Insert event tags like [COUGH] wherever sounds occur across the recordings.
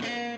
Čekam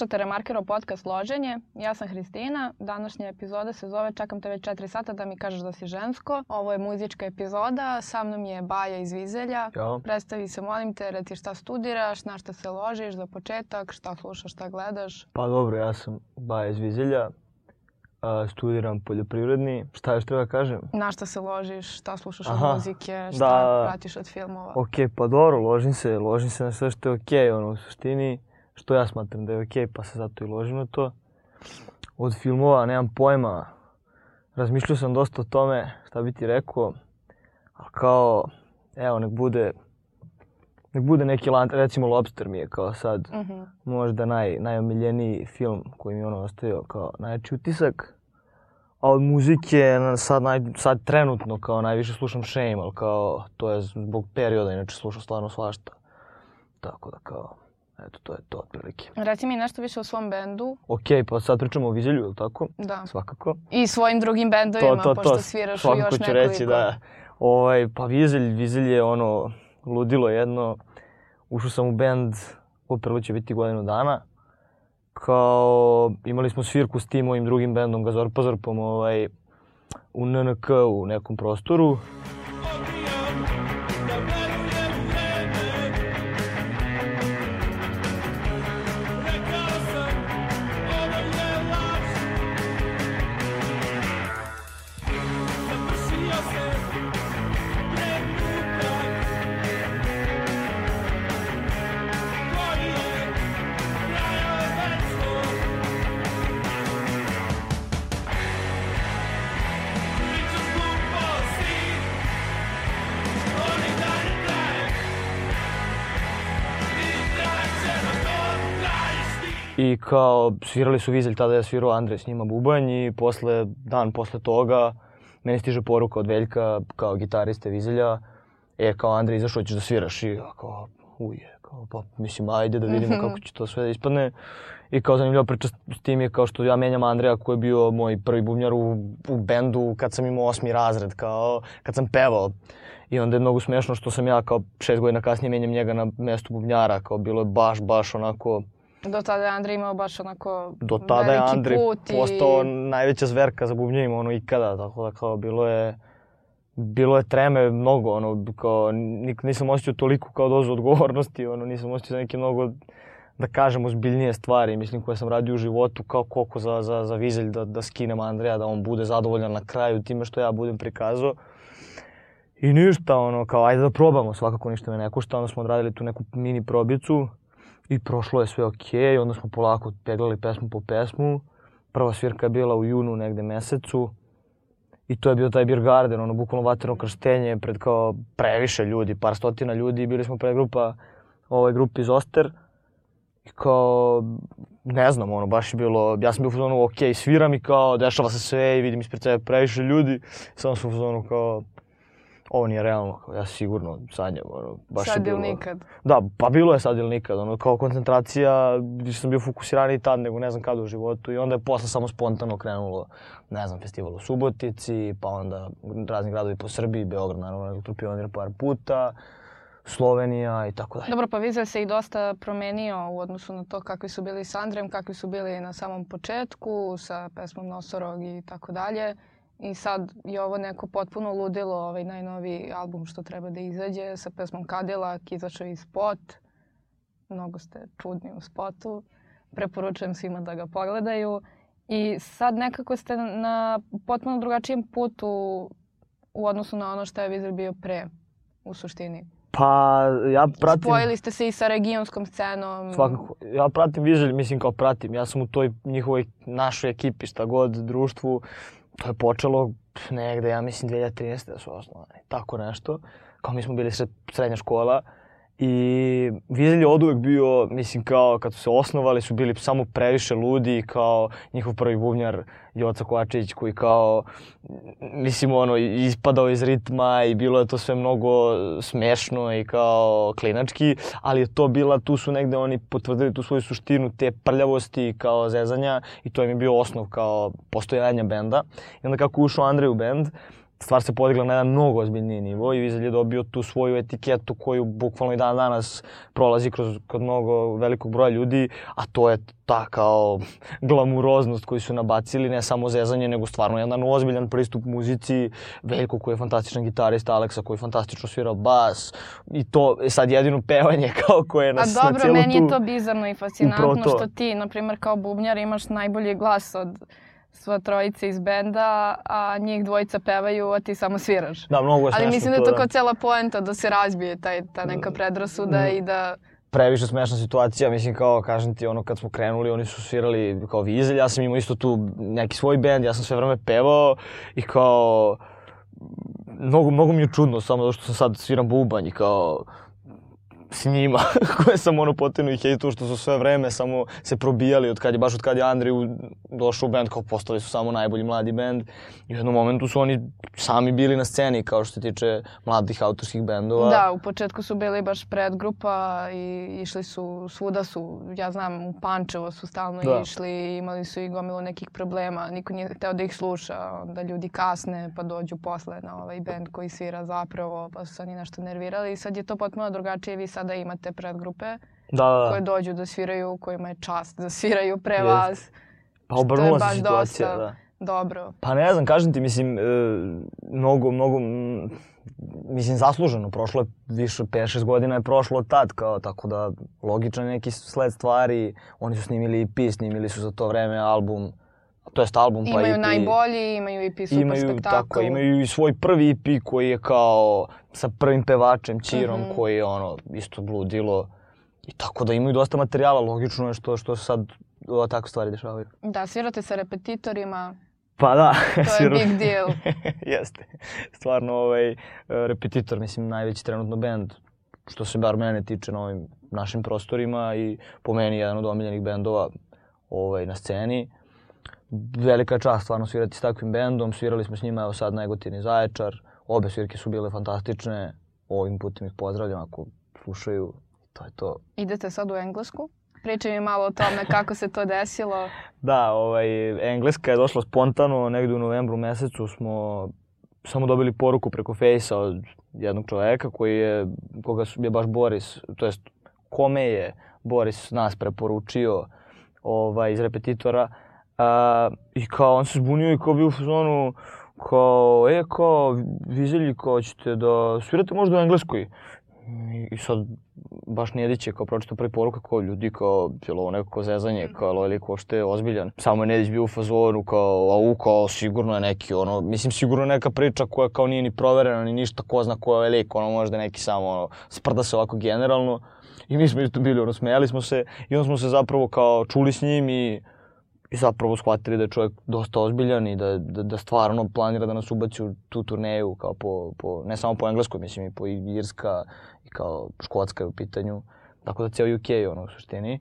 Slušate Remarkerov podcast Loženje. Ja sam Hristina. Današnja epizoda se zove Čekam te već 4 sata da mi kažeš da si žensko. Ovo je muzička epizoda. Sa mnom je Baja iz Vizelja. Ćao. Predstavi se, molim te, reci šta studiraš, na šta se ložiš za početak, šta slušaš, šta gledaš. Pa dobro, ja sam Baja iz Vizelja, a, studiram poljoprivredni. Šta još treba kažem? Na šta se ložiš, šta slušaš od Aha, muzike, šta da. pratiš od filmova. Ok, pa dobro, ložim se, ložim se na sve što je ok, ono, u suštini, što ja smatram da je ok, pa se zato i ložim na to. Od filmova nemam pojma, razmišljao sam dosta o tome, šta bi ti rekao, a kao, evo, nek bude, nek bude neki recimo Lobster mi je kao sad, Mhm. možda naj, najomiljeniji film koji mi je ono ostavio kao najjači utisak. A od muzike sad, naj, sad trenutno kao najviše slušam Shame, ali kao to je zbog perioda, inače slušam stvarno svašta. Tako da kao, eto to je to otprilike. Reci mi nešto više o svom bendu. Ok, pa sad pričamo o Vizelju, ili tako? Da. Svakako. I svojim drugim bendovima, pošto sviraš u svakako još ću nekoliko. reći da, ovaj, pa Vizelj, Vizelj je ono, ludilo jedno. Ušao sam u bend, upravo će biti godinu dana. Kao, imali smo svirku s tim mojim drugim bendom, Gazor Pozorpom, ovaj, u NNK u nekom prostoru. I kao, svirali su Vizelj, tada je svirao Andrej s njima bubanj i posle, dan posle toga meni stiže poruka od Veljka kao gitariste Vizelja. E, kao Andrej, izašao ćeš da sviraš i ja kao, uje, kao, pa mislim, ajde da vidimo kako će to sve da ispadne. I kao zanimljiva priča s- tim je kao što ja menjam Andreja koji je bio moj prvi bubnjar u, u bendu kad sam imao osmi razred, kao kad sam pevao. I onda je mnogo smešno što sam ja kao šest godina kasnije menjam njega na mesto bubnjara, kao bilo je baš, baš onako, Do tada je Andrej imao baš onako do tada je Andrej put i... postao najveća zverka za bubnjima ono ikada, tako da kao bilo je bilo je treme mnogo, ono, kao, nisam osjećao toliko kao dozu odgovornosti, ono, nisam osjećao neke mnogo, da kažem, ozbiljnije stvari, mislim, koje sam radio u životu, kao koliko za, za, za vizelj da, da skinem Andreja, da on bude zadovoljan na kraju time što ja budem prikazao. I ništa, ono, kao, ajde da probamo, svakako ništa me ne košta, onda smo odradili tu neku mini probicu i prošlo je sve okej, onda smo polako peglali pesmu po pesmu. Prva svirka je bila u junu negde mesecu i to je bio taj Beer Garden, ono, bukvalno vaterno krštenje pred kao previše ljudi, par stotina ljudi, bili smo pre grupa, ovaj grup iz Oster. I kao, ne znam, ono, baš je bilo, ja sam bio u fazonu, ok, sviram i kao, dešava se sve i vidim ispred sebe previše ljudi. Samo sam u kao, ovo nije realno, kao, ja sigurno sanjam, ono, baš Sad je ili bilo. nikad. Da, pa bilo je sad ili nikad, ono, kao koncentracija, više sam bio fokusiraniji tad nego ne znam kada u životu i onda je posle samo spontano krenulo, ne znam, festival u Subotici, pa onda razni gradovi po Srbiji, Beograd naravno elektropionir par puta, Slovenija i tako dalje. Dobro, pa Vizel se i dosta promenio u odnosu na to kakvi su bili s Andrem, kakvi su bili na samom početku, sa pesmom Nosorog i tako dalje. I sad je ovo neko potpuno ludilo, ovaj najnoviji album što treba da izađe sa pesmom Cadillac, izašao je i spot. Mnogo ste čudni u spotu. Preporučujem svima da ga pogledaju. I sad nekako ste na potpuno drugačijem putu u odnosu na ono što je Vizel bio pre, u suštini. Pa ja pratim... Spojili ste se i sa regionskom scenom. Svakako. Ja pratim Vizelj, mislim kao pratim. Ja sam u toj njihovoj, našoj ekipi, šta god, društvu. To je počelo negde, ja mislim, 2013. da su osnovani. Tako nešto. Kao mi smo bili sred, srednja škola. I Vizelj je od uvek bio, mislim, kao kad su se osnovali su bili samo previše ludi, kao njihov prvi bubnjar Joca Kovačić koji kao, mislim, ono, ispadao iz ritma i bilo je to sve mnogo smešno i kao klinački, ali je to bila, tu su negde oni potvrdili tu svoju suštinu, te prljavosti kao zezanja i to im je bio osnov kao postojanja benda. I onda kako ušao Andrej u bend, stvar se podigla na jedan mnogo ozbiljniji nivo i Vizelj je dobio tu svoju etiketu koju bukvalno i dan danas prolazi kroz, kod mnogo velikog broja ljudi, a to je ta kao glamuroznost koju su nabacili, ne samo zezanje, nego stvarno jedan ozbiljan pristup muzici, Veljko koji je fantastičan gitarista, Aleksa koji fantastično svira bas i to je sad jedino pevanje [LAUGHS] kao koje je na, A dobro, na cijelu meni tu... je to bizarno i fascinantno to. što ti, na primjer, kao bubnjar imaš najbolji glas od sva trojica iz benda, a njih dvojica pevaju, a ti samo sviraš. Da, mnogo je Ali smešno mislim da je to da. kao cela poenta da se razbije taj, ta neka predrasuda i da... previše smešna situacija, mislim kao, kažem ti, ono kad smo krenuli, oni su svirali kao vizelj, ja sam imao isto tu neki svoj bend, ja sam sve vreme pevao i kao, mnogo, mnogo mi je čudno, samo zato što sam sad sviram bubanj i kao, s njima, [LAUGHS] koje sam ono potinu i hejtu, što su sve vreme samo se probijali od kad je, baš od kad je Andrej u- došao u band, kao postali su samo najbolji mladi bend. I u jednom momentu su oni sami bili na sceni, kao što se tiče mladih autorskih bendova. Da, u početku su bili baš predgrupa i išli su, svuda su, ja znam, u Pančevo su stalno Da. išli, imali su i gomilu nekih problema, niko nije hteo da ih sluša, onda ljudi kasne pa dođu posle na ovaj band koji svira zapravo, pa su se oni nešto nervirali i sad je to potpuno drugačije, vi sada imate predgrupe Da, da, da. koje dođu da sviraju, kojima je čast da sviraju pre Jest. vas. Pa obrnula se situacija, dosta. da. Dobro. Pa ne znam, kažem ti, mislim, e, mnogo, mnogo, m, mislim, zasluženo. Prošlo je više, 5-6 godina je prošlo od tad, kao, tako da logičan je neki sled stvari. Oni su snimili EP, snimili su za to vreme album, to jest album pa Imaju EP. najbolji, imaju EP super imaju, spektakl. tako, imaju i svoj prvi EP koji je kao sa prvim pevačem Čirom Mhm. koji je ono isto bludilo. I tako da imaju dosta materijala, logično je što, što sad ova tako stvari dešavaju. Da, svirate sa repetitorima, Pa da, to je sigurno. [LAUGHS] big deal. [LAUGHS] Jeste. Stvarno, ovaj, e, repetitor, mislim, najveći trenutno bend, što se bar mene tiče na ovim našim prostorima i po meni jedan od omiljenih bendova ovaj, na sceni. Velika čast stvarno svirati s takvim bendom, svirali smo s njima evo sad Negotin Zaječar, obe svirke su bile fantastične, ovim putem ih pozdravljam ako slušaju, to je to. Idete sad u Englesku? Pričaj mi malo o tome kako se to desilo. [LAUGHS] Da, ovaj, Engleska je došla spontano, negde u novembru mesecu smo samo dobili poruku preko fejsa od jednog čoveka koji je, koga je baš Boris, to jest kome je Boris nas preporučio ovaj, iz repetitora. A, I kao, on se zbunio i kao bio u fazonu, kao, e, kao, vizelji, kao, ćete da svirate možda u Engleskoj. I, i sad, baš Nedić je kao pročitao prvi poruka kao ljudi kao je li ovo nekako zezanje, kao je li ovaj lik uopšte ozbiljan. Samo je Nedić bio u fazonu kao au kao sigurno je neki ono, mislim sigurno je neka priča koja kao nije ni proverena ni ništa ko zna ko je ovaj lik, ono možda neki samo ono, sprda se ovako generalno. I mi smo isto bili ono, smejali smo se i onda smo se zapravo kao čuli s njim i i zapravo shvatili da je čovjek dosta ozbiljan i da, da, da stvarno planira da nas ubaci u tu turneju kao po, po, ne samo po engleskoj, mislim i po Irska i kao Škotska je u pitanju. Tako da cijel UK je ono u suštini.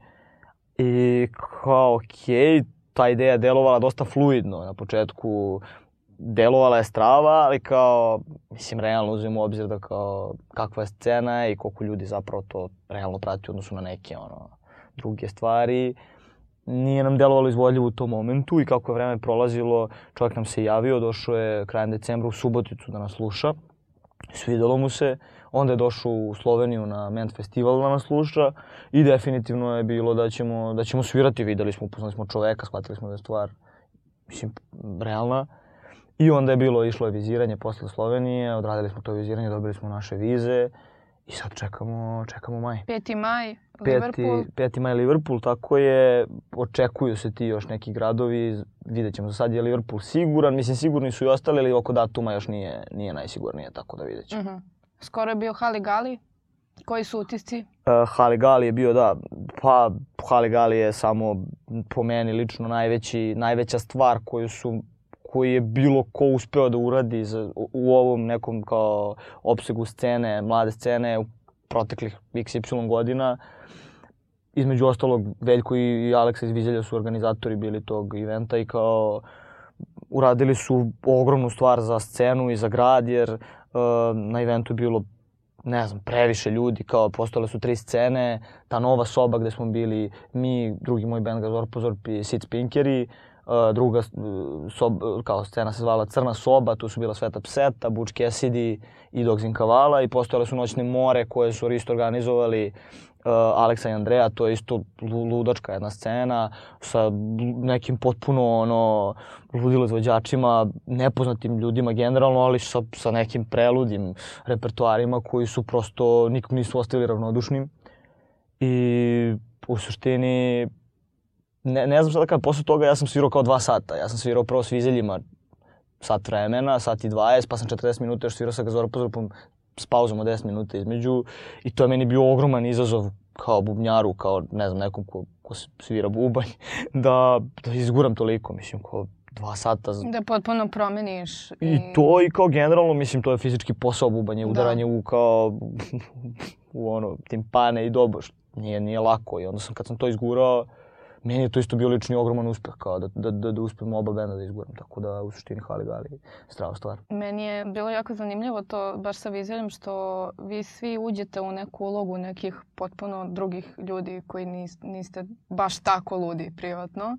I kao okej, ta ideja delovala dosta fluidno na početku. Delovala je strava, ali kao, mislim, realno uzmemo u obzir da kao kakva je scena i koliko ljudi zapravo to realno prati u odnosu na neke ono, druge stvari nije nam delovalo izvodljivo u tom momentu i kako je vreme prolazilo, čovjek nam se javio, došao je krajem decembra u Suboticu da nas sluša. Svidelo mu se, onda je došao u Sloveniju na Ment festival da nas sluša i definitivno je bilo da ćemo, da ćemo svirati, videli smo, upoznali smo čoveka, shvatili smo da je stvar, mislim, realna. I onda je bilo, išlo je viziranje posle Slovenije, odradili smo to viziranje, dobili smo naše vize i sad čekamo, čekamo maj. 5. maj, Liverpool. 5. maj Liverpool, tako je, očekuju se ti još neki gradovi, vidjet ćemo, za sad je Liverpool siguran, mislim sigurni su i ostali, ali oko datuma još nije, nije najsigurnije, tako da vidjet ćemo. Mhm. Skoro je bio Haligali. Koji su utisci? Uh, Haligali je bio, da, pa Haligali je samo po meni lično najveći, najveća stvar koju su koji je bilo ko uspeo da uradi za, u, u ovom nekom kao opsegu scene, mlade scene, proteklih XY godina. Između ostalog, Veljko i Aleksa iz Vizelja su organizatori bili tog eventa i kao uradili su ogromnu stvar za scenu i za grad, jer uh, na eventu je bilo ne znam, previše ljudi, kao postale su tri scene, ta nova soba gde smo bili mi, drugi moj band Gazor Pozorp i Sit Spinkeri, uh, druga uh, sob, kao scena se zvala Crna soba, tu su bila Sveta Pseta, Butch Cassidy i Dogs in Kavala i postojale su Noćne more koje su isto organizovali uh, Aleksa i Andreja, to je isto ludačka jedna scena sa nekim potpuno ono ludilo izvođačima, nepoznatim ljudima generalno, ali sa, sa nekim preludim repertoarima koji su prosto nikog nisu ostali ravnodušnim. I u suštini ne, ne znam šta da kažem, posle toga ja sam svirao kao dva sata. Ja sam svirao prvo s vizeljima sat vremena, sat i 20, pa sam 40 minuta još svirao sa Gazoropozorpom s pauzom od 10 minuta između i to je meni bio ogroman izazov kao bubnjaru, kao ne znam, nekom ko, ko svira bubanj, [LAUGHS] da, da izguram toliko, mislim, kao dva sata. Da potpuno promeniš. I... I to i kao generalno, mislim, to je fizički posao bubanje, da. udaranje da. u kao, [LAUGHS] u ono, timpane i doboš. Nije, nije lako i onda sam, kad sam to izgurao, meni je to isto bio lični ogroman uspeh, kao da, da, da, da uspemo oba benda da izguram, tako da u suštini hvali gali strava stvar. Meni je bilo jako zanimljivo to baš sa Vizeljem što vi svi uđete u neku ulogu nekih potpuno drugih ljudi koji nis, niste baš tako ludi privatno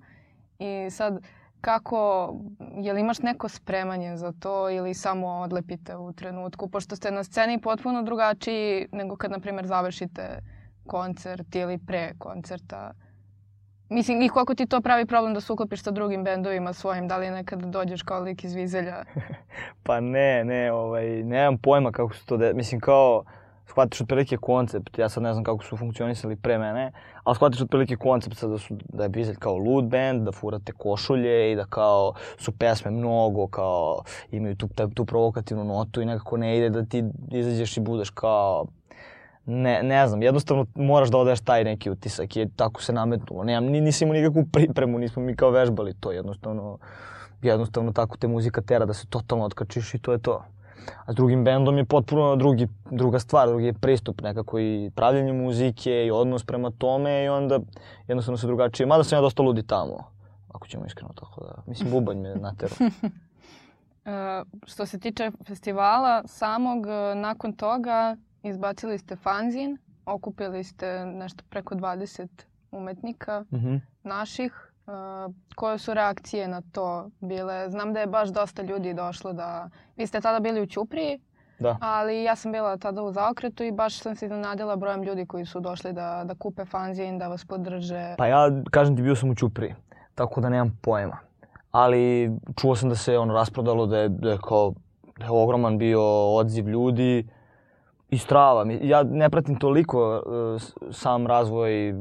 i sad kako, je li imaš neko spremanje za to ili samo odlepite u trenutku, pošto ste na sceni potpuno drugačiji nego kad, na primjer, završite koncert ili pre koncerta. Mislim, i koliko ti to pravi problem da se uklopiš sa drugim bendovima svojim? Da li nekada dođeš kao lik iz Vizelja? [LAUGHS] pa ne, ne, ovaj, nemam pojma kako su to, de... mislim kao, shvatiš otprilike koncept, ja sad ne znam kako su funkcionisali pre mene, ali shvatiš otprilike koncept sad da, su, da je Vizelj kao lud band, da furate košulje i da kao su pesme mnogo, kao imaju tu, tu provokativnu notu i nekako ne ide da ti izađeš i budeš kao ne, ne znam, jednostavno moraš da odeš taj neki utisak i tako se nametnulo. Nemam, nisam imao nikakvu pripremu, nismo mi kao vežbali to, jednostavno, jednostavno tako te muzika tera da se totalno otkačiš i to je to. A s drugim bendom je potpuno drugi, druga stvar, drugi je pristup nekako i pravljenje muzike i odnos prema tome i onda jednostavno se drugačije. Mada sam ja dosta ludi tamo, ako ćemo iskreno tako da, mislim bubanj me natero. Uh, [LAUGHS] što se tiče festivala samog, nakon toga Izbacili ste fanzin, okupili ste nešto preko 20 umetnika mm -hmm. naših. Uh, koje su reakcije na to bile? Znam da je baš dosta ljudi došlo da... Vi ste tada bili u Ćupriji, da. ali ja sam bila tada u zaokretu i baš sam se iznenadila brojem ljudi koji su došli da, da kupe fanzin, da vas podrže. Pa ja, kažem ti, bio sam u Ćupriji, tako da nemam pojma. Ali čuo sam da se ono rasprodalo, da je, da je kao da je ogroman bio odziv ljudi i strava. Ja ne pratim toliko uh, sam razvoj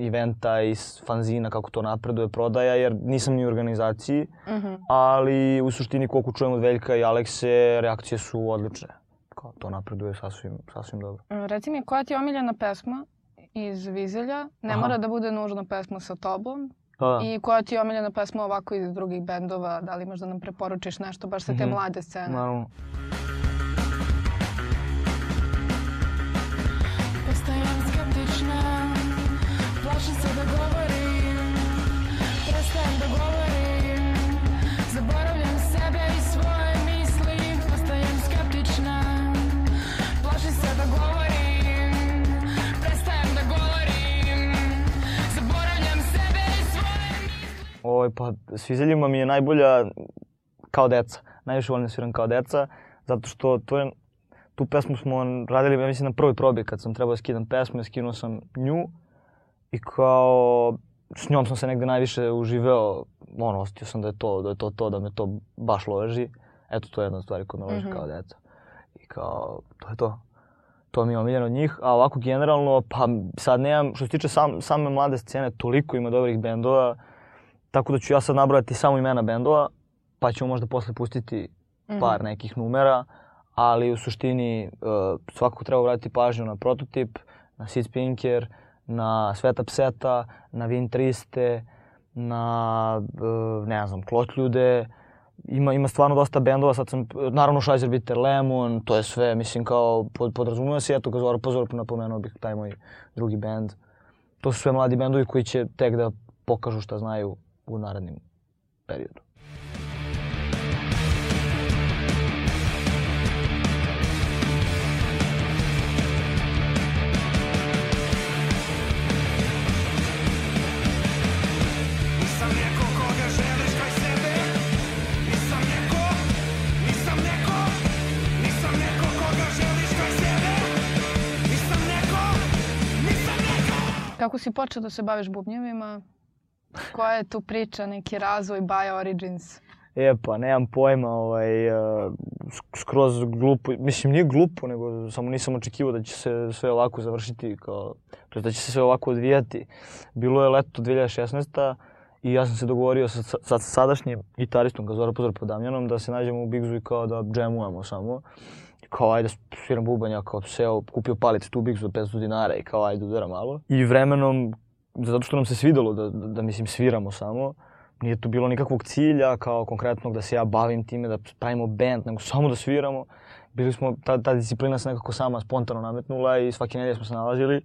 eventa i fanzina, kako to napreduje, prodaja, jer nisam ni u organizaciji, uh mhm. -huh. ali u suštini koliko čujem od Veljka i Alekse, reakcije su odlične. Kao to napreduje sasvim, sasvim dobro. Mm, reci mi, koja ti je omiljena pesma iz Vizelja? Ne Aha. mora da bude nužno pesma sa tobom. Da, da. I koja ti je omiljena pesma ovako iz drugih bendova? Da li možda nam preporučiš nešto baš sa te mm -hmm. mlade scene? Naravno. Ovaj, pa Svizeljima mi je najbolja kao deca. Najviše volim da sviram kao deca, zato što to je, tu pesmu smo radili, ja mislim, na prvoj probi kad sam trebao da skidam pesmu, ja skinuo sam nju i kao s njom sam se negde najviše uživeo, ono, ostio sam da je to, da je to to, da me to baš loži. Eto, to je jedna stvar koja me loži mm -hmm. kao deca. I kao, to je to. To mi je omiljeno od njih, a ovako generalno, pa sad nemam, što se tiče sam, same mlade scene, toliko ima dobrih bendova, Tako da ću ja sad nabrojati samo imena bendova, pa ćemo možda posle pustiti mm. par nekih numera, ali u suštini uh, svakako treba vratiti pažnju na prototip, na Sid Spinker, na Sveta Pseta, na Vin Triste, na, uh, ne znam, Klotljude, ima, ima stvarno dosta bendova, sad sam, naravno Schweizer Bitter Lemon, to je sve, mislim kao, pod, podrazumeva se, eto ga Zora Pozor napomenuo bih taj moj drugi bend. To su sve mladi bendovi koji će tek da pokažu šta znaju u narednim periodu. Kako si počeo da se baviš bubnjevima? Koja je tu priča, neki razvoj Bio Origins? E pa, nemam pojma, ovaj, uh, skroz glupo, mislim nije glupo, nego samo nisam očekivao da će se sve ovako završiti, kao, to da će se sve ovako odvijati. Bilo je leto 2016 i ja sam se dogovorio sa, sa, sa sadašnjim gitaristom Gazora Pozor pod Damjanom da se nađemo u Bigzu i kao da džemujemo samo. I kao ajde sviram bubanja, kao seo, kupio palice tu Bigzu od 500 dinara i kao ajde udara malo. I vremenom, zato što nam se svidelo da, da, da mislim sviramo samo, nije tu bilo nikakvog cilja kao konkretnog da se ja bavim time, da pravimo band, nego samo da sviramo. Bili smo, ta, ta disciplina se nekako sama spontano nametnula i svake nedelje smo se nalazili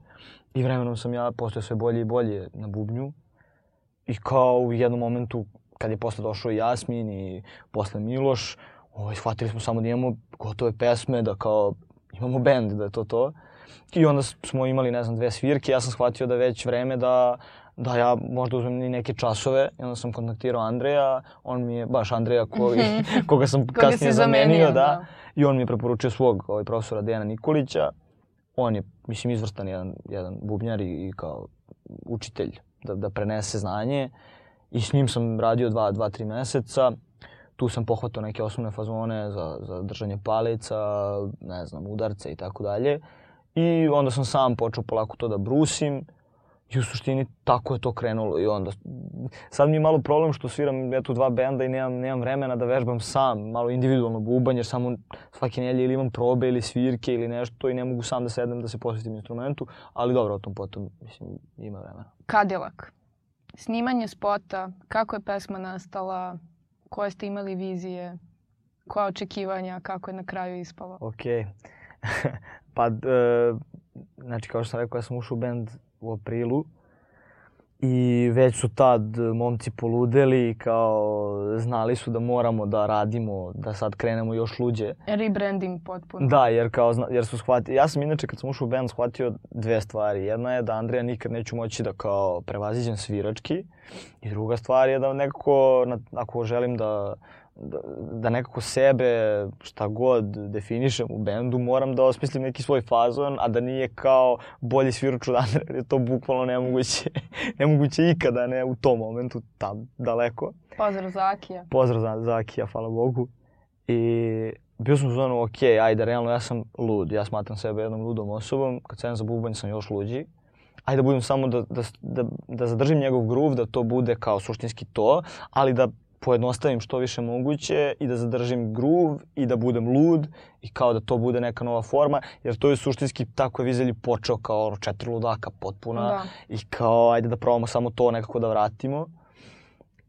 i vremenom sam ja postao sve bolje i bolje na bubnju. I kao u jednom momentu, kad je posle došao i Jasmin i posle Miloš, ovaj, shvatili smo samo da imamo gotove pesme, da kao imamo band, da je to to. I onda smo imali, ne znam, dve svirke, ja sam shvatio da već vreme da da ja možda uzmem i neke časove i onda sam kontaktirao Andreja, on mi je, baš Andreja koji, [LAUGHS] koga sam Koga kasnije zamenio, zamenio, da. da. I on mi je preporučio svog ovaj, profesora Dejana Nikolića. On je, mislim, izvrstan jedan, jedan bubnjar i, i kao učitelj da, da prenese znanje. I s njim sam radio dva, dva, tri meseca. Tu sam pohvatao neke osnovne fazone za, za držanje palica, ne znam, udarce i tako dalje. I onda sam sam počeo polako to da brusim. I u suštini tako je to krenulo i onda sad mi je malo problem što sviram eto dva benda i nemam, nemam vremena da vežbam sam, malo individualno bubanj jer samo svake nedelje ili imam probe ili svirke ili nešto i ne mogu sam da sedem da se posvetim instrumentu, ali dobro o tom potom mislim ima vremena. Cadillac. Snimanje spota, kako je pesma nastala, koje ste imali vizije, koja očekivanja, kako je na kraju ispalo? Ok. [LAUGHS] pa, e, znači kao što sam rekao, ja sam ušao u band u aprilu i već su tad momci poludeli kao znali su da moramo da radimo, da sad krenemo još luđe. Rebranding potpuno. Da, jer kao jer su shvatili, ja sam inače kad sam ušao u band shvatio dve stvari. Jedna je da Andreja nikad neću moći da kao prevaziđem svirački i druga stvar je da nekako, ako želim da da, da nekako sebe, šta god definišem u bendu, moram da osmislim neki svoj fazon, a da nije kao bolji svirač od Andreja, jer je to bukvalno nemoguće, [LAUGHS] nemoguće ikada, ne u tom momentu, tam daleko. Pozdrav za Akija. Pozdrav za, za Akija, hvala Bogu. I bio sam u zonu, ok, ajde, realno ja sam lud, ja smatram sebe jednom ludom osobom, kad sedem za bubanj sam još luđi. Ajde da budem samo da, da, da, da zadržim njegov groove, da to bude kao suštinski to, ali da pojednostavim što više moguće i da zadržim groove i da budem lud i kao da to bude neka nova forma, jer to je suštinski tako je Vizelji počeo kao ono četiri ludaka potpuna Da. i kao ajde da probamo samo to nekako da vratimo.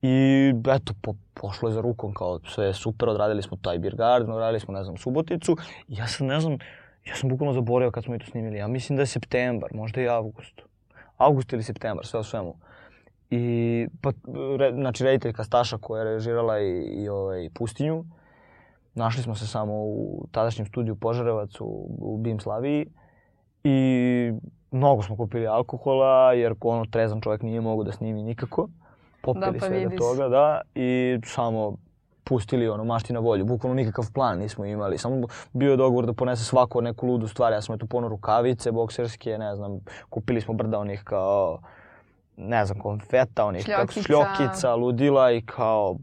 I eto, po, pošlo je za rukom, kao sve je super, odradili smo taj Beer Garden, odradili smo, ne znam, Suboticu. I ja sam, ne znam, ja sam bukvalno zaboravio kad smo i to snimili. Ja mislim da je septembar, možda i avgust. Avgust ili septembar, sve o svemu. I, pa, re, znači, rediteljka Staša koja je režirala i, i ovaj, Pustinju, našli smo se samo u tadašnjem studiju Požarevac u, u Bim Slaviji i mnogo smo kupili alkohola jer ono trezan čovjek nije mogao da snimi nikako. Popili Da, pa svega toga, da, i samo pustili ono mašti na volju. Bukvalno nikakav plan nismo imali. Samo bio je dogovor da ponese svako neku ludu stvar. Ja sam eto pono rukavice bokserske, ne znam, kupili smo brda onih kao ne znam, konfeta, onih Šljokica. šljokica, ludila i kao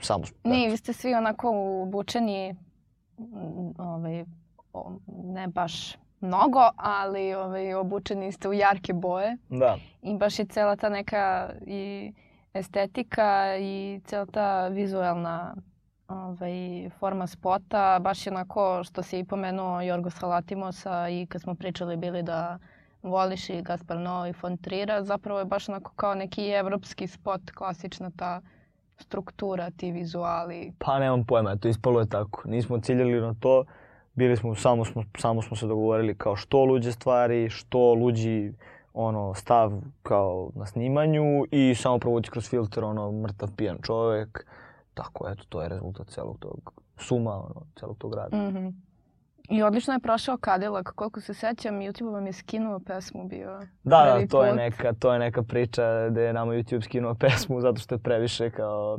samo Ne, vi ste svi onako obučeni, ovaj, ne baš mnogo, ali ovaj, obučeni ste u jarke boje Da. i baš je cela ta neka i estetika i cela ta vizuelna ovaj, forma spota, baš je onako što si i pomenuo Jorgos Halatimosa i kad smo pričali bili da voliš i Gaspar Novo i Von Trira, zapravo je baš onako kao neki evropski spot, klasična ta struktura, ti vizuali? Pa nemam pojma, to ispalo je tako. Nismo ciljali na to, bili smo, samo smo, samo smo se dogovorili kao što luđe stvari, što luđi ono, stav kao na snimanju i samo provući kroz filter ono, mrtav pijan čovek. Tako, eto, to je rezultat celog tog suma, ono, celog tog rada. Mhm. I odlično je prošao Cadillac. Koliko se sećam, YouTube vam je skinuo pesmu bio. Da, da, to je put. neka, to je neka priča gde je nama YouTube skinuo [LAUGHS] pesmu zato što je previše kao...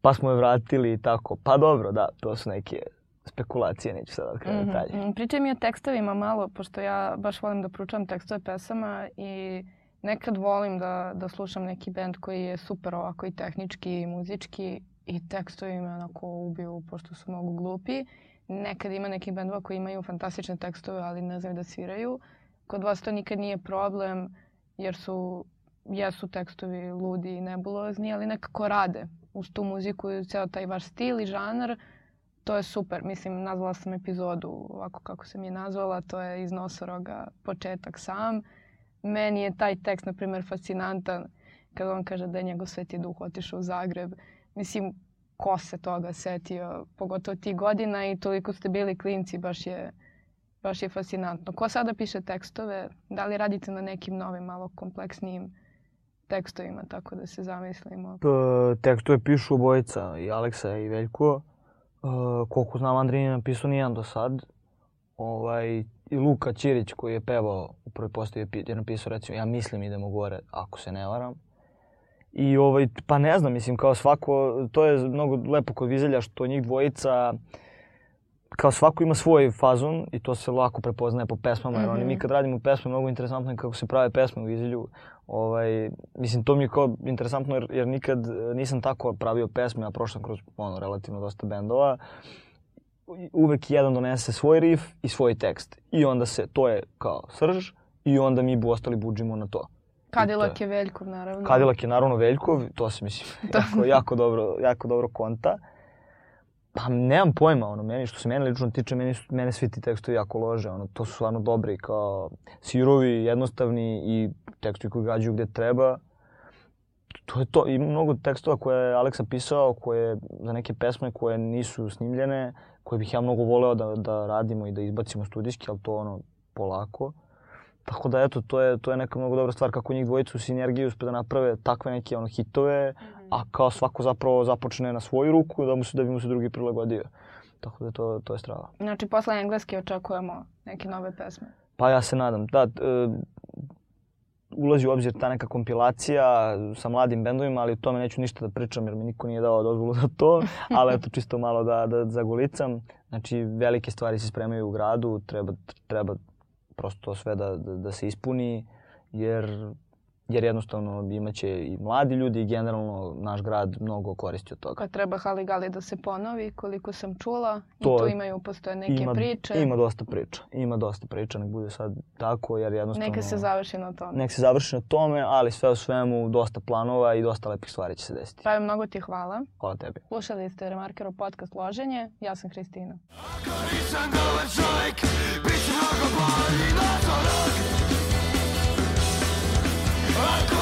Pa smo je vratili i tako. Pa dobro, da, to su neke spekulacije, neću sad otkrenuti Mhm, detalje. mhm. Pričaj mi o tekstovima malo, pošto ja baš volim da proučavam tekstove pesama i nekad volim da, da slušam neki band koji je super ovako i tehnički i muzički i tekstovi me onako ubiju pošto su mnogo glupi. Nekad ima neki bendova koji imaju fantastične tekstove, ali ne znaju da sviraju. Kod vas to nikad nije problem jer su, jesu tekstovi ludi i nebulozni, ali nekako rade uz tu muziku i ceo taj vaš stil i žanar to je super. Mislim, nazvala sam epizodu ovako kako sam je nazvala. To je iz Nosoroga početak sam. Meni je taj tekst, na primjer, fascinantan kada on kaže da je njegov sveti duh otišao u Zagreb. Mislim, ko se toga setio, pogotovo ti godina i toliko ste bili klinci, baš je, baš je fascinantno. Ko sada piše tekstove? Da li radite na nekim novim, malo kompleksnijim tekstovima, tako da se zamislimo? P, tekstove pišu obojica, i Aleksa i Veljko. E, koliko znam, Andrej nije napisao nijedan do sad. Ovaj, I Luka Ćirić koji je pevao u prvoj postavi je je napisao recimo ja mislim idemo gore ako se ne varam. I ovaj, pa ne znam, mislim kao svako, to je mnogo lepo kod Vizelja što njih dvojica kao svako ima svoj fazon i to se lako prepoznaje po pesmama, jer oni Mhm. mi kad radimo pesme, mnogo interesantno je kako se prave pesme u Vizelju. Ovaj, mislim, to mi je kao interesantno jer, jer nikad nisam tako pravio pesme, a prošao sam kroz ono, relativno dosta bendova. Uvek jedan donese svoj riff i svoj tekst. I onda se, to je kao srž, i onda mi bu ostali buđimo na to. Cadillac je Veljkov, naravno. Cadillac je naravno Veljkov, to se mislim [LAUGHS] jako, jako, dobro, jako dobro konta. Pa nemam pojma, ono, meni, što se mene lično tiče, meni, su- mene svi ti tekstovi jako lože, ono, to su stvarno dobri, kao sirovi, jednostavni i tekstovi koji gađaju gde treba. To je to. Ima mnogo tekstova koje je Aleksa pisao, koje, za neke pesme koje nisu snimljene, koje bih ja mnogo voleo da, da radimo i da izbacimo studijski, ali to ono, polako. Tako da eto, to je, to je neka mnogo dobra stvar kako njih dvojicu u sinergiji uspe da naprave takve neke ono, hitove, a kao svako zapravo započne na svoju ruku da, mu se, da bi mu se drugi prilagodio. Tako da to, to je strava. Znači, posle engleske očekujemo neke nove pesme. Pa ja se nadam. Da, e, ulazi u obzir ta neka kompilacija sa mladim bendovima, ali o tome neću ništa da pričam jer mi niko nije dao dozvolu za to, [LAUGHS] ali eto čisto malo da, da zagolicam. Znači velike stvari se spremaju u gradu, treba, treba prosto to sve da, da, da se ispuni jer, jer jednostavno imaće i mladi ljudi i generalno naš grad mnogo koristi od toga. Kad treba Hali Gali da se ponovi, koliko sam čula, To i tu imaju, postoje neke ima, priče. Ima dosta priča, ima dosta priča, nek bude sad tako jer jednostavno... Neka se završi na tome. nek se završi na tome, ali sve u svemu dosta planova i dosta lepih stvari će se desiti. Pravi, mnogo ti hvala. Hvala tebi. Slušali ste Remarkerov podcast Loženje. Ja sam Hristina. Nisam dobar čovjek, Alcohol,